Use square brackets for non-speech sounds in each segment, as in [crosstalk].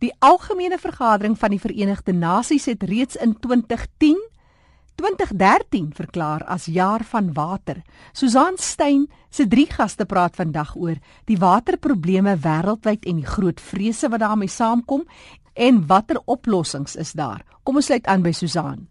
Die algemene vergadering van die Verenigde Nasies het reeds in 2010 2013 verklaar as jaar van water. Susan Stein se drie gaste praat vandag oor die waterprobleme wêreldwyd en die groot vrese wat daarmee saamkom en watter oplossings is daar. Kom ons sluit aan by Susan.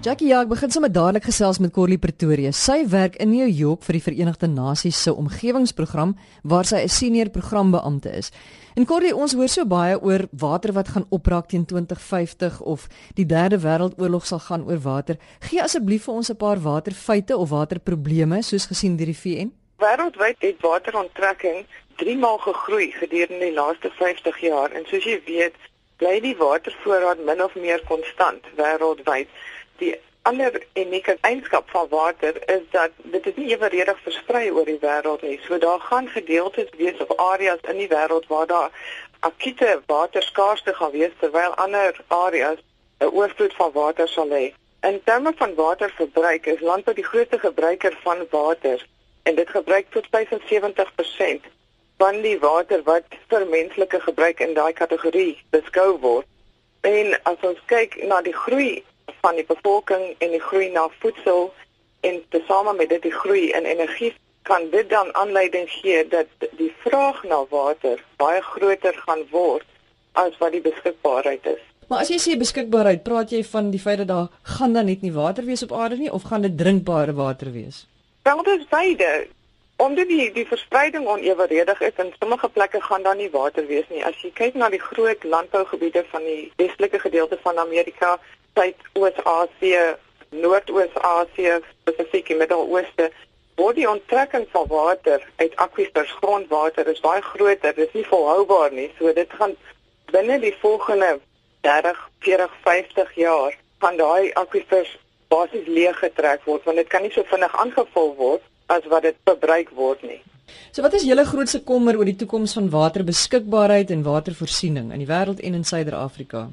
Jackie, ja, ek begin sommer dadelik gesels met Corlie Pretoria. Sy werk in New York vir die Verenigde Nasies se omgewingsprogram waar sy 'n senior programbeampte is. En Corlie, ons hoor so baie oor water wat gaan opraak teen 2050 of die derde wêreldoorlog sal gaan oor water. Gee asseblief vir ons 'n paar waterfeite of waterprobleme soos gesien deur die VN. Wêreldwyd het wateronttrekking 3 maal gegroei gedurende die laaste 50 jaar en soos jy weet, bly die watervoorraad min of meer konstant wêreldwyd die ander unieke eienskap van water is dat dit is nie eweredig versprei oor die wêreld nie. So daar gaan gedeeltes wees of areas in die wêreld waar daar akute waterskaarste gaan wees terwyl ander areas 'n oorvloed van water sal hê. In terme van waterverbruik is landbou die grootste gebruiker van water en dit gebruik tot 75% van die water wat vir menslike gebruik in daai kategorie beskou word. En as ons kyk na die groei van die bevolking en die groei na voedsel en tesame met dit die groei in energie kan dit dan aanleiding gee dat die vraag na water baie groter gaan word as wat die beskikbaarheid is. Maar as jy sê beskikbaarheid, praat jy van die feit dat daar gaan dan net nie water wees op aarde nie of gaan dit drinkbare water wees? Wel dit is beide. Omdat die die verspreiding onevenredig is en sommige plekke gaan dan nie water wees nie. As jy kyk na die groot landbougebiede van die westelike gedeelte van Amerika, Suidoos-Asië, Noordoos-Asië, spesifiek in Midde-Ooste, waar die onttrekking van water uit akwifers, grondwater is baie groter. Dit is nie volhoubaar nie. So dit gaan binne die volgende 30, 40, 50 jaar van daai akwifers basies leeg getrek word want dit kan nie so vinnig aangevul word as wat dit verbruik word nie. So wat is julle grootste kommer oor die toekoms van waterbeskikbaarheid en watervoorsiening in die wêreld en in Suider-Afrika?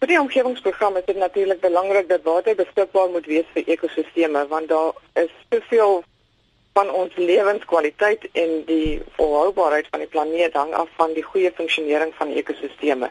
Vir die omgewingsprogram is dit natuurlik belangrik dat water beskikbaar moet wees vir ekosisteme want daar is soveel van ons lewenskwaliteit en die volhoubaarheid van die planeet hang af van die goeie funksionering van ekosisteme.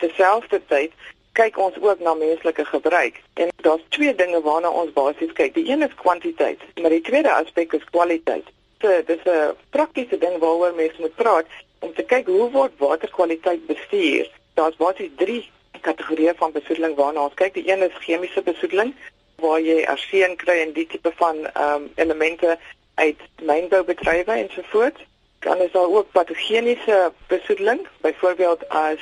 Terselfdertyd kyk ons ook na menslike gebruik en daar's twee dinge waarna ons basies kyk. Die een is kwantiteit, maar die tweede aspek is kwaliteit. So dis 'n praktiese ding waaroor mense moet praat om te kyk hoe word waterkwaliteit bestuur. Daar's basies 3 kategorieë van besoedeling waarna ons kyk. Die een is chemiese besoedeling waar jy arsen kry en die tipe van ehm um, elemente uit mynboubedrywe ensovoorts. Dan is daar ook patogeniese besoedeling, byvoorbeeld as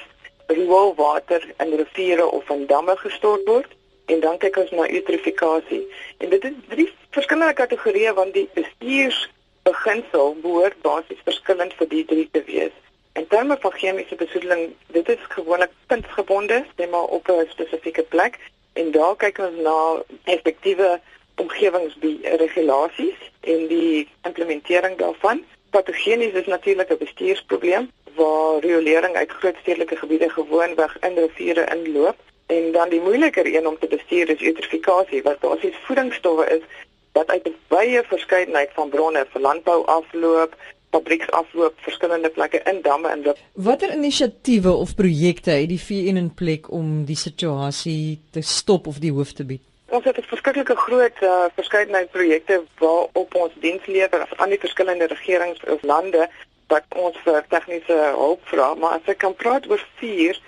rioolwater in riviere of in damme gestort word. En dan kyk ons na eutrofikasie. En dit is drie verskillende kategorieë want die bestuursbeginsel behoort basies verskillend vir die drie te wees. In terme van chemiese besoedeling, dit is gewoonlik puntgebonde, net maar op 'n spesifieke plek en daar kyk ons na effektiewe omgewingsregulasies en die implementering daarvan. Patogenies is natuurlik 'n bestuursprobleem waar riolering uit groot stedelike gebiede gewoonweg in riviere inloop en dan die moeiliker een om te bestuur is eutrofikasie wat basies voedingsstowwe is wat uit 'n wye verskeidenheid van bronne vir landbou afloop, fabrieksafloop verskillende plekke in damme en loop. Watter inisiatiewe of projekte het die VN in plek om die situasie te stop of die hoof te bied? Ons het 'n verskeidelike groot uh, verskeidenheid projekte waarop ons diens lewer aan die verskillende regerings of lande wat ons vir tegniese hulp vra, maar as ek kan praat oor vier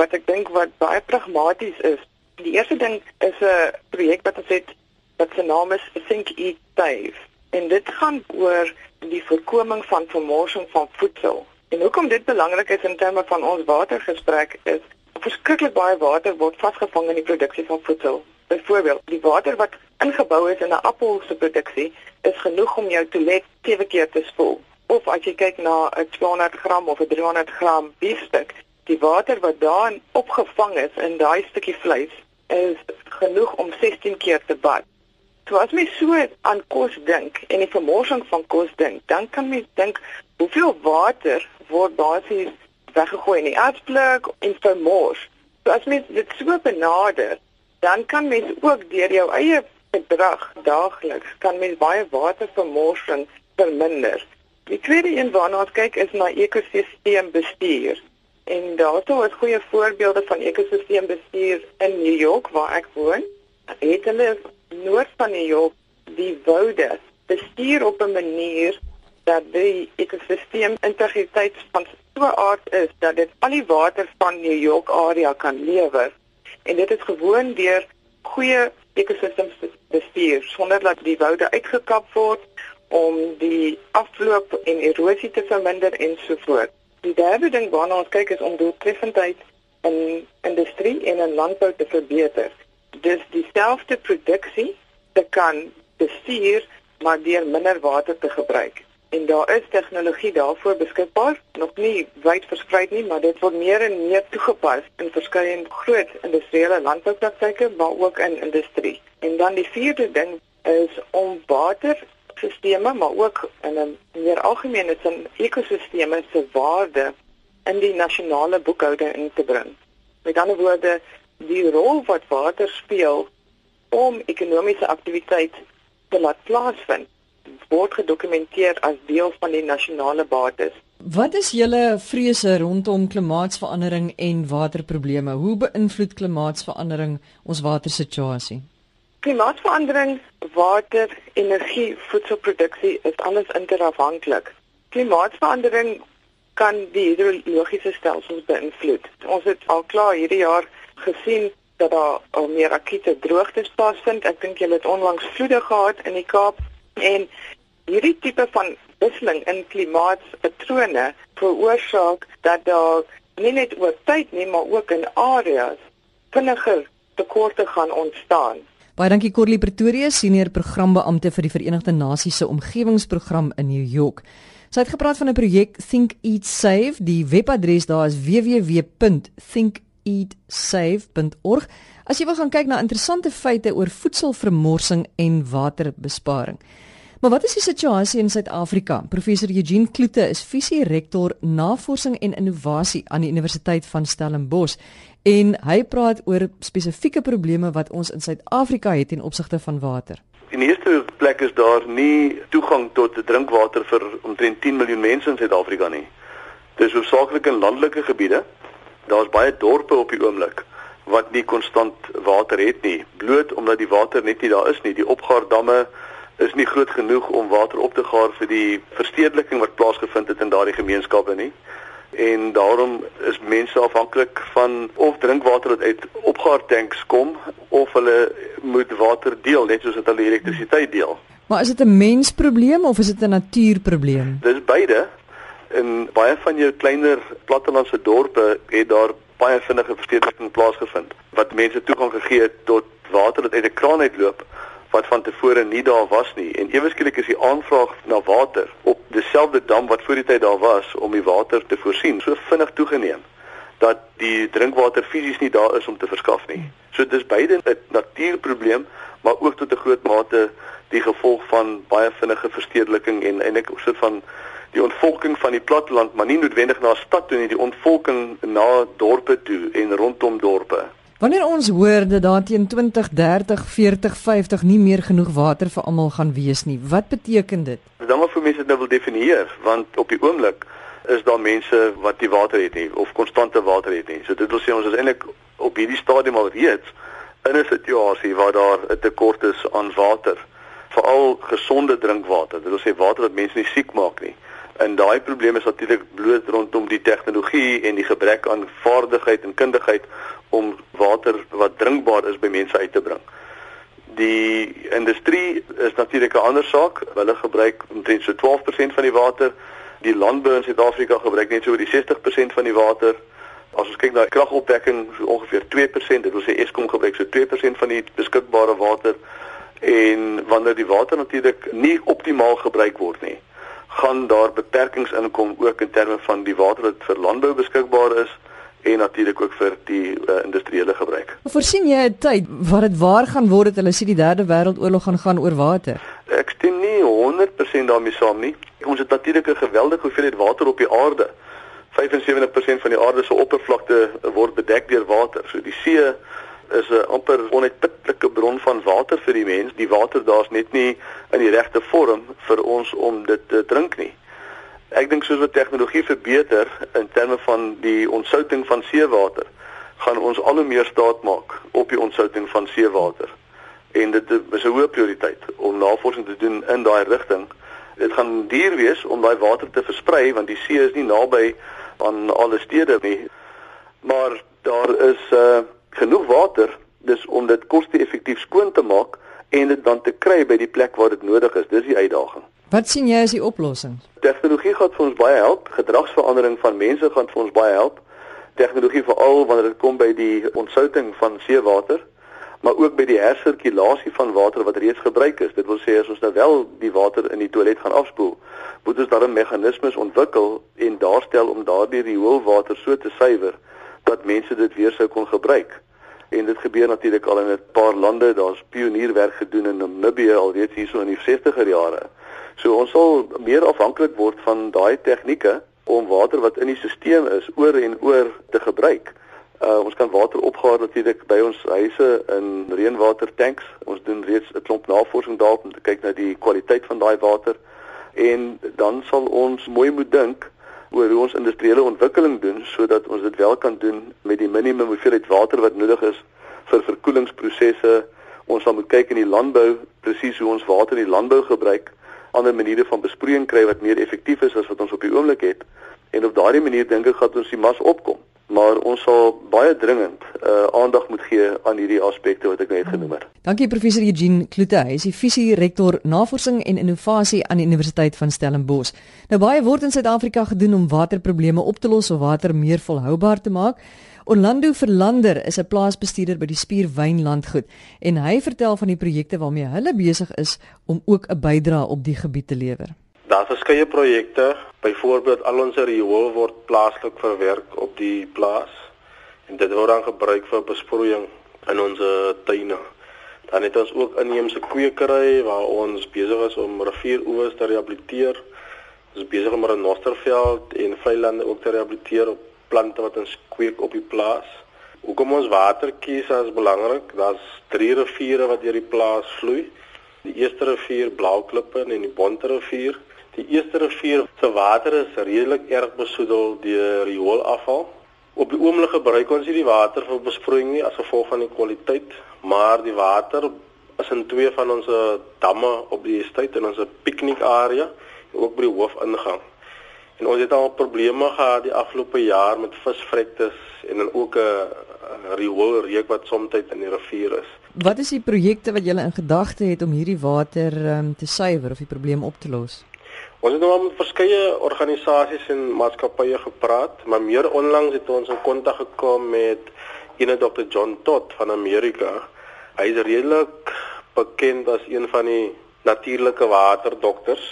wat ek dink wat baie pragmaties is. Die eerste ding is 'n projek wat ons het wat se naam is Think Eat Save en dit gaan oor die voorkoming van vermorsing van voedsel. En hoekom dit belangrik is in terme van ons watergesprek is verskriklik baie water word vasgevang in die produksie van voedsel. Byvoorbeeld, die water wat ingebou is in 'n appel se produksie is genoeg om jou toilet sewe keer te spoel. Of as jy kyk na 'n 200 gram of 'n 300 gram biefstuk, die water wat daarin opgevang is in daai stukkie vleis is genoeg om 16 keer te bad. So as mens so aan kos dink en die vermorsing van kos dink, dan kan mens dink hoeveel water word basies weggegooi in die aardblik en vermors. So as mens dit so benader, dan kan mens ook deur jou eie gedrag daagliks kan mens baie watervermorsing verminder. Die tweede een waarna ons kyk is na ekosisteembestuur. En daarso is goeie voorbeelde van ekosisteembestuur in New York waar ek woon. Het hulle noord van New York die woude bestuur op 'n manier dat die ekosisteem integriteit van so aard is dat dit al die water van New York area kan lewer. En dit is gewoon deur goeie ekosisteembestuur sonder dat die woude uitgekap word om die afloop en erosie te verminder en so voort. Die derde ding waarna ons kyk is om doeltreffendheid in industrie en in landbou te verbeter. Dis dieselfde produksie te kan bestuur maar deur minder water te gebruik. En daar is tegnologie daarvoor beskikbaar, nog nie wyd versprei nie, maar dit word meer en meer toegepas in verskeie groot industriële landboupraktyke, maar ook in industrie. En dan die vierde ding is om water ekosisteme maar ook in 'n meer algemene sin ekosisteme se waarde in die nasionale boekhouding in te bring. Met ander woorde, die rol wat water speel om ekonomiese aktiwiteit te laat plaasvind, word gedokumenteer as deel van die nasionale bates. Wat is julle vrese rondom klimaatsverandering en waterprobleme? Hoe beïnvloed klimaatsverandering ons watersituasie? Klimaatsverandering, water, energie, voedselproduksie is alles interafhanklik. Klimaatsverandering kan die hidrologiese stelsels beïnvloed. Ons het al klaar hierdie jaar gesien dat daar al meer akute droogtes plaasvind. Ek dink julle het onlangs vloede gehad in die Kaap en hierdie tipe van wisseling in klimaatspatrone veroorsaak dat daar nie net oor tyd nie, maar ook in areas vinniger tekorte gaan ontstaan. Baie dankie Corlie Pretoria, senior programbeampte vir die Verenigde Nasies se omgewingsprogram in New York. Sy het gepraat van 'n projek Think Eat Save. Die webadres daar is www.thinkeatsave.org. As jy wil gaan kyk na interessante feite oor voedselvermorsing en waterbesparing. Maar wat is die situasie in Suid-Afrika? Professor Eugene Kloete is visierektor navorsing en innovasie aan die Universiteit van Stellenbosch en hy praat oor spesifieke probleme wat ons in Suid-Afrika het ten opsigte van water. In die eerste plek is daar nie toegang tot drinkwater vir omtrent 10 miljoen mense in Suid-Afrika nie. Dit is hoofsaaklik in landelike gebiede. Daar's baie dorpe op die oomblik wat nie konstant water het nie, bloot omdat die water net nie daar is nie. Die opgaardamme is nie groot genoeg om water op te gaar vir die verstedeliking wat plaasgevind het in daardie gemeenskappe nie. En daarom is mense afhanklik van of drinkwater wat uit opgaartanks kom of hulle moet water deel net soos wat hulle elektrisiteit deel. Maar is dit 'n mensprobleem of is dit 'n natuurprobleem? Dis beide. In baie van jou kleiner plattelandse dorpe het daar baie vinnige verstedeliking plaasgevind wat mense toegang gegee het tot water wat uit 'n kraan uitloop wat van tevore nie daar was nie en ewe skielik is die aanvraag na water op dieselfde dam wat voor die tyd daar was om die water te voorsien so vinnig toegeneem dat die drinkwater fisies nie daar is om te verskaf nie. So dis beide 'n natuurprobleem, maar ook tot 'n groot mate die gevolg van baie vinnige verstedeliking en eintlik 'n soort van die ontvolking van die platteland, maar nie noodwendig na stad toe nie, die ontvolking na dorpe toe en rondom dorpe. Wanneer ons hoor dat daar teen 2030, 40, 50 nie meer genoeg water vir almal gaan wees nie, wat beteken dit? Dan moet vir mense dit nou wil definieer, want op die oomblik is daar mense wat nie water het nie of konstante water het nie. So dit wil sê ons is eintlik op hierdie stadium al reeds in 'n situasie waar daar 'n tekort is aan water, veral gesonde drinkwater. Dit wil sê water wat mense nie siek maak nie. En daai probleem is natuurlik bloot rondom die tegnologie en die gebrek aan vaardigheid en kundigheid om water wat drinkbaar is by mense uit te bring. Die industrie is natuurlik 'n ander saak. Hulle gebruik omtrent so 12% van die water. Die landbou in Suid-Afrika gebruik net so oor die 60% van die water. As ons kyk na kragopwekking, so ongeveer 2%, dit wil sê Eskom gebruik so 2% van die beskikbare water. En wanneer die water natuurlik nie optimaal gebruik word nie, gaan daar beperkings inkom ook in terme van die water wat vir landbou beskikbaar is en natuurlik ook vir die uh, industriële gebruik. Voorsien jy 'n tyd wat dit waar gaan word dat hulle sê die derde wêreldoorlog gaan gaan oor water? Ek stem nie 100% daarmee saam nie. Ons het natuurlik 'n geweldige hoeveelheid water op die aarde. 75% van die aarde se oppervlakte word bedek deur water. So die see is 'n amper onuitputlike bron van water vir die mens. Die water daar's net nie in die regte vorm vir ons om dit te drink nie. Ek dink soos wat tegnologie verbeter in terme van die ontsouting van seewater, gaan ons al hoe meer staat maak op die ontsouting van seewater. En dit is 'n hoë prioriteit om navorsing te doen in daai rigting. Dit gaan duur wees om daai water te versprei want die see is nie naby aan alle stede nie. Maar daar is uh genoeg water dis om dit koste-effektief skoon te maak en dit dan te kry by die plek waar dit nodig is. Dis die uitdaging. Wat sien jy as die oplossing? Tegnologie gaan vir ons baie help. Gedragsverandering van mense gaan vir ons baie help tegnologie veral wanneer dit kom by die ontsouting van seewater maar ook by die hersirkulasie van water wat reeds gebruik is. Dit wil sê as ons nou wel die water in die toilet gaan afspoel, moet ons dan 'n meganismes ontwikkel en daarstel om daardie rioolwater so te suiwer dat mense dit weer sou kon gebruik. En dit gebeur natuurlik al in 'n paar lande. Daar's pionierwerk gedoen in Namibië alreeds hierso in die 60er jare. So ons sal meer afhanklik word van daai tegnieke om water wat in die stelsel is oor en oor te gebruik. Uh ons kan water opgaar natuurlik by ons huise in reënwater tanks. Ons doen reeds 'n klomp navorsing daarop om te kyk na die kwaliteit van daai water en dan sal ons mooi moet dink oor hoe ons industriële ontwikkeling doen sodat ons dit wel kan doen met die minimum hoeveelheid water wat nodig is vir verkoelingsprosesse. Ons sal moet kyk in die landbou presies hoe ons water in die landbou gebruik ander maniere van besproeiing kry wat meer effektief is as wat ons op die oomblik het. En op daardie manier dink ek gaan ons die mas opkom. Maar ons sal baie dringend uh, aandag moet gee aan hierdie aspekte wat ek net genoem het. Dankie professor Eugene Kloete, hy is die visie rektor navorsing en innovasie aan die Universiteit van Stellenbosch. Nou baie word in Suid-Afrika gedoen om waterprobleme op te los of water meer volhoubaar te maak. Orlando Verlander is 'n plaasbestuurder by die Spierwyn landgoed en hy vertel van die projekte waarmee hulle besig is om ook 'n bydrae op die gebied te lewer. Daar's verskeie projekte, byvoorbeeld al ons riool word plaaslik verwerk op die plaas en dit word dan gebruik vir besproeiing in ons tuine. Dan het ons ook inheemse kwekery waar ons besig is om rivieroewers te rehabiliteer. Ons is besig om 'n nosterveld en veilande ook te rehabiliteer op plante wat ons kweek op die plaas. Hoekom ons water kies as belangrik? Daar's drie riviere wat deur die plaas vloei. Die eerste rivier Blauklippe en die Bonte rivier. Die eerste rivier se water is redelik erg besoedel deur rioolafval. Op die oomblik gebruik ons nie die water vir besproeiing nie as gevolg van die kwaliteit, maar die water is in twee van ons damme op die estate in ons piknikarea en ook by die hoofingang. En ons het al probleme gehad die afgelope jaar met visvrektes en dan ook 'n rioolreek wat soms in die rivier is. Wat is die projekte wat julle in gedagte het om hierdie water um, te suiwer of die probleem op te los? Ons het nou met verskeie organisasies en maatskappye gepraat, maar meer onlangs het ons in kontak gekom met ene Dr. John Todd van Amerika. Hy is redelik bekend as een van die natuurlike waterdokters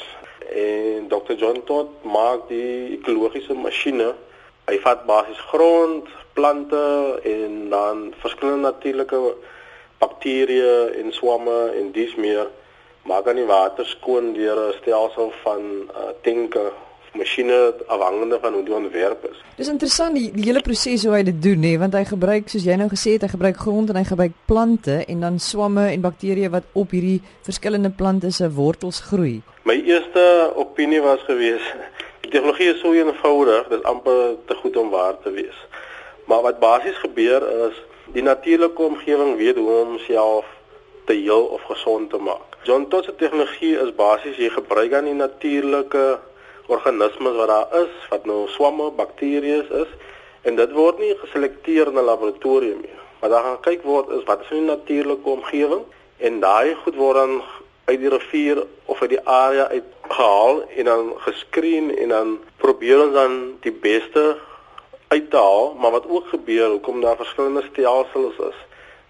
en Dr. John Todd maak die ekologiese masjiene. Hy vat basies grond, plante en dan verskillende natuurlike bakterieë en swamme en dis meer maak aan die water skoon deur 'n stelsel van uh, tenke masjiene afhangende van hoe die ontwerp is. Dis interessant die, die hele proses hoe hy dit doen nê, want hy gebruik soos jy nou gesê het, hy gebruik grond en hy gebruik plante en dan swamme en bakterieë wat op hierdie verskillende plante se wortels groei. My eerste opinie was gewees, [laughs] die tegnologie is so eenvoudig, dit is amper te goed om waar te wees. Maar wat basies gebeur is, die natuurlike omgewing weet hoe om homself te heel of gesond te maak. John Todd se tegnologie is basies jy gebruik aan die natuurlike organismes wat daar is, wat nou swamme, bakterieë is en dit word nie geselekteer in 'n laboratorium nie. Maar daar gaan kyk word is wat is in die natuurlike omgewing en daai goed word dan uit die rivier of uit die area uit gehaal en dan geskreen en dan probeer ons dan die beste uit te haal, maar wat ook gebeur hoekom daar verskillende stelsels is.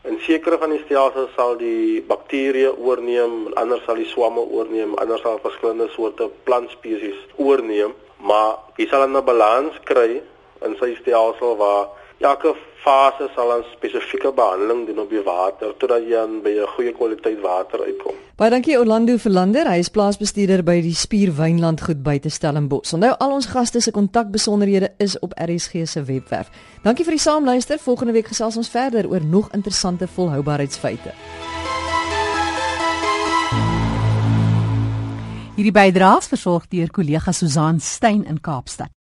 In sekere van die stelsels sal die bakterieë oorneem, ander sal die swamme oorneem, ander sal verskillende soorte plantspesies oorneem, maar jy sal 'n balans kry in sy stelsel waar elke fase sal 'n spesifieke behandeling doen op die water totdat jy aan by 'n goeie kwaliteit water uitkom. Baie dankie Orlando Verlander, hy is plaasbestuurder by die Spier Wynland goed buite Stellenbosch. Onthou al ons gaste se kontakbesonderhede is op RSG se webwerf. Dankie vir die saamluister. Volgende week gesels ons verder oor nog interessante volhoubaarheidsfeite. Hierdie bydraes versorg deur kollega Susan Stein in Kaapstad.